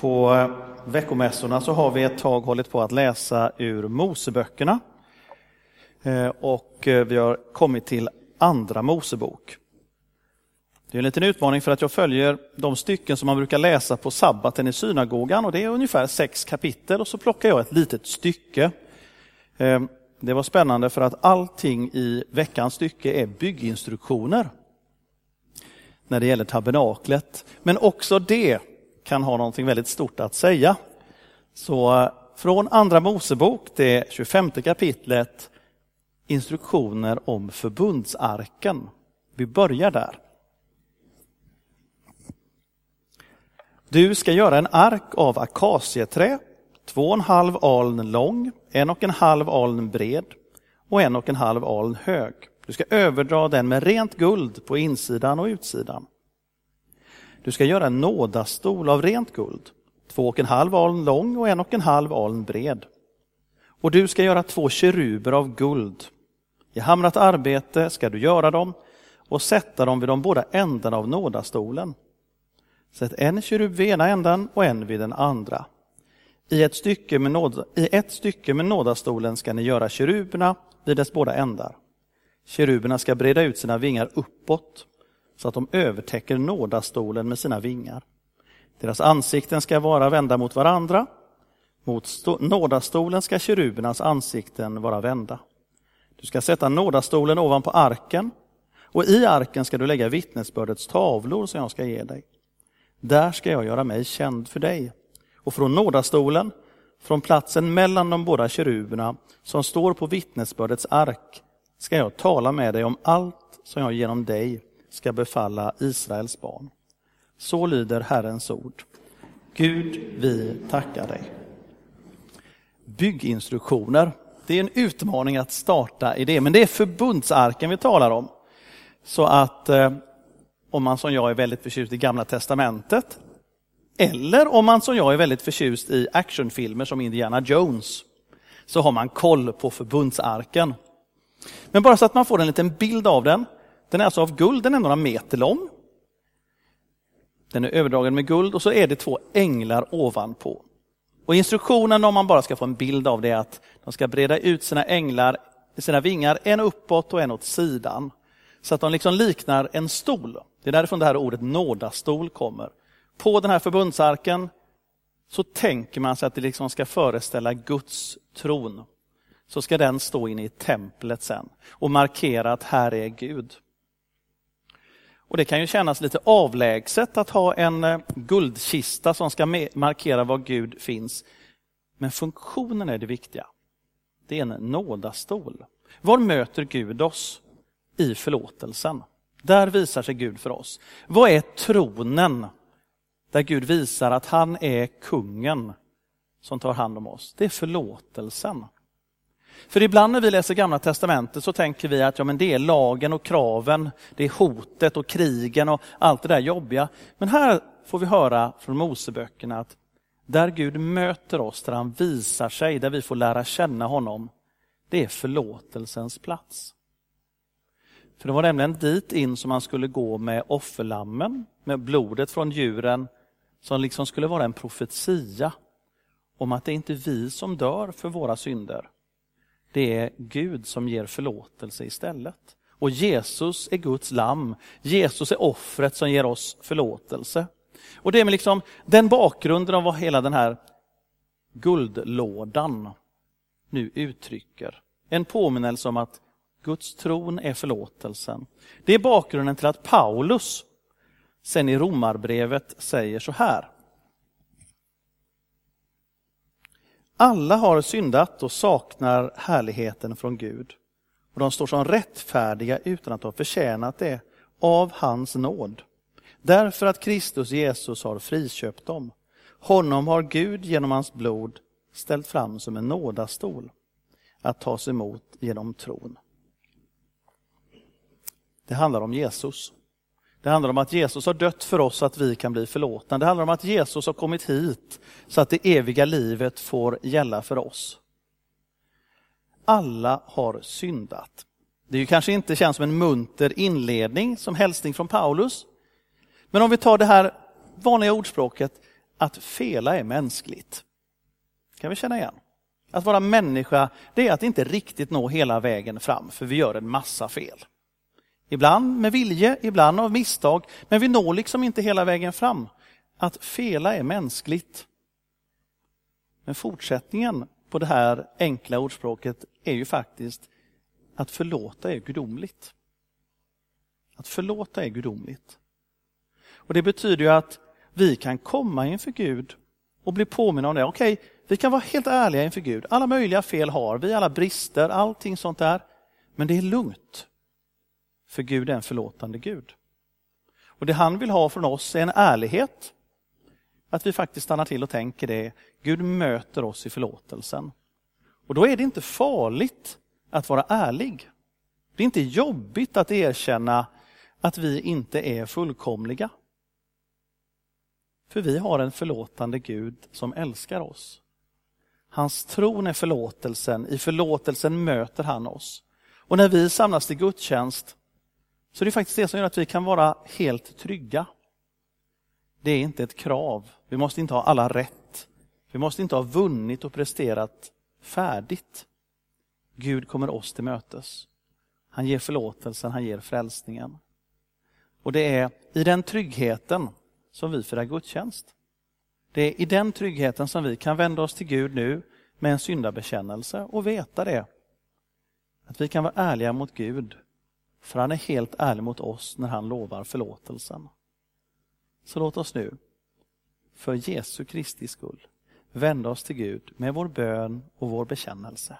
På veckomässorna så har vi ett tag hållit på att läsa ur Moseböckerna. Eh, och eh, vi har kommit till Andra Mosebok. Det är en liten utmaning för att jag följer de stycken som man brukar läsa på sabbaten i synagogan och det är ungefär sex kapitel och så plockar jag ett litet stycke. Eh, det var spännande för att allting i veckans stycke är bygginstruktioner när det gäller tabernaklet. Men också det kan ha någonting väldigt stort att säga. Så från Andra Mosebok, det 25 kapitlet, instruktioner om förbundsarken. Vi börjar där. Du ska göra en ark av akacieträ, två och en halv aln lång, en och en halv aln bred och en och en halv aln hög. Du ska överdra den med rent guld på insidan och utsidan. Du ska göra en nådastol av rent guld, två och en halv aln lång och en och en halv aln bred. Och du ska göra två keruber av guld. I hamrat arbete ska du göra dem och sätta dem vid de båda ändarna av nådastolen. Sätt en kerub vid ena ändan och en vid den andra. I ett stycke med, nåd, i ett stycke med nådastolen ska ni göra keruberna vid dess båda ändar. Keruberna ska breda ut sina vingar uppåt så att de övertäcker nådastolen med sina vingar. Deras ansikten ska vara vända mot varandra. Mot nådastolen ska kerubernas ansikten vara vända. Du ska sätta nådastolen ovanpå arken och i arken ska du lägga vittnesbördets tavlor som jag ska ge dig. Där ska jag göra mig känd för dig. Och från nådastolen, från platsen mellan de båda keruberna som står på vittnesbördets ark, ska jag tala med dig om allt som jag genom dig ska befalla Israels barn. Så lyder Herrens ord. Gud, vi tackar dig. Bygginstruktioner. Det är en utmaning att starta i det, men det är förbundsarken vi talar om. Så att eh, om man som jag är väldigt förtjust i Gamla Testamentet, eller om man som jag är väldigt förtjust i actionfilmer som Indiana Jones, så har man koll på förbundsarken. Men bara så att man får en liten bild av den, den är alltså av guld, den är några meter lång. Den är överdragen med guld och så är det två änglar ovanpå. Och instruktionen om man bara ska få en bild av det är att de ska breda ut sina änglar, sina vingar, en uppåt och en åt sidan. Så att de liksom liknar en stol. Det är därifrån det här ordet nådastol kommer. På den här förbundsarken så tänker man sig att det liksom ska föreställa Guds tron. Så ska den stå inne i templet sen och markera att här är Gud. Och Det kan ju kännas lite avlägset att ha en eh, guldkista som ska markera var Gud finns. Men funktionen är det viktiga. Det är en nådastol. Var möter Gud oss? I förlåtelsen. Där visar sig Gud för oss. Vad är tronen? Där Gud visar att han är kungen som tar hand om oss. Det är förlåtelsen. För ibland när vi läser Gamla Testamentet så tänker vi att ja, men det är lagen och kraven, det är hotet och krigen och allt det där jobbiga. Men här får vi höra från Moseböckerna att där Gud möter oss, där han visar sig, där vi får lära känna honom, det är förlåtelsens plats. För det var nämligen dit in som man skulle gå med offerlammen, med blodet från djuren, som liksom skulle vara en profetia om att det inte är vi som dör för våra synder, det är Gud som ger förlåtelse istället. Och Jesus är Guds lamm. Jesus är offret som ger oss förlåtelse. Och det är med liksom den bakgrunden av vad hela den här guldlådan nu uttrycker. En påminnelse om att Guds tron är förlåtelsen. Det är bakgrunden till att Paulus sen i Romarbrevet säger så här. Alla har syndat och saknar härligheten från Gud. Och de står som rättfärdiga utan att ha förtjänat det av hans nåd. Därför att Kristus Jesus har friköpt dem. Honom har Gud genom hans blod ställt fram som en nådastol att tas emot genom tron. Det handlar om Jesus. Det handlar om att Jesus har dött för oss så att vi kan bli förlåtna. Det handlar om att Jesus har kommit hit så att det eviga livet får gälla för oss. Alla har syndat. Det är kanske inte känns som en munter inledning som hälsning från Paulus. Men om vi tar det här vanliga ordspråket, att fela är mänskligt. kan vi känna igen. Att vara människa, det är att inte riktigt nå hela vägen fram, för vi gör en massa fel. Ibland med vilje, ibland av misstag, men vi når liksom inte hela vägen fram. Att fela är mänskligt. Men fortsättningen på det här enkla ordspråket är ju faktiskt att förlåta är gudomligt. Att förlåta är gudomligt. Och Det betyder ju att vi kan komma inför Gud och bli påminna om det. Okej, vi kan vara helt ärliga inför Gud. Alla möjliga fel har vi, alla brister, allting sånt där. Men det är lugnt. För Gud är en förlåtande Gud. Och Det han vill ha från oss är en ärlighet. Att vi faktiskt stannar till och tänker det. Gud möter oss i förlåtelsen. Och då är det inte farligt att vara ärlig. Det är inte jobbigt att erkänna att vi inte är fullkomliga. För vi har en förlåtande Gud som älskar oss. Hans tron är förlåtelsen, i förlåtelsen möter han oss. Och när vi samlas till gudstjänst så det är faktiskt det som gör att vi kan vara helt trygga. Det är inte ett krav. Vi måste inte ha alla rätt. Vi måste inte ha vunnit och presterat färdigt. Gud kommer oss till mötes. Han ger förlåtelsen, han ger frälsningen. Och det är i den tryggheten som vi firar gudstjänst. Det är i den tryggheten som vi kan vända oss till Gud nu med en syndabekännelse och veta det. Att vi kan vara ärliga mot Gud, för han är helt ärlig mot oss när han lovar förlåtelsen. Så låt oss nu, för Jesu Kristi skull, vända oss till Gud med vår bön och vår bekännelse.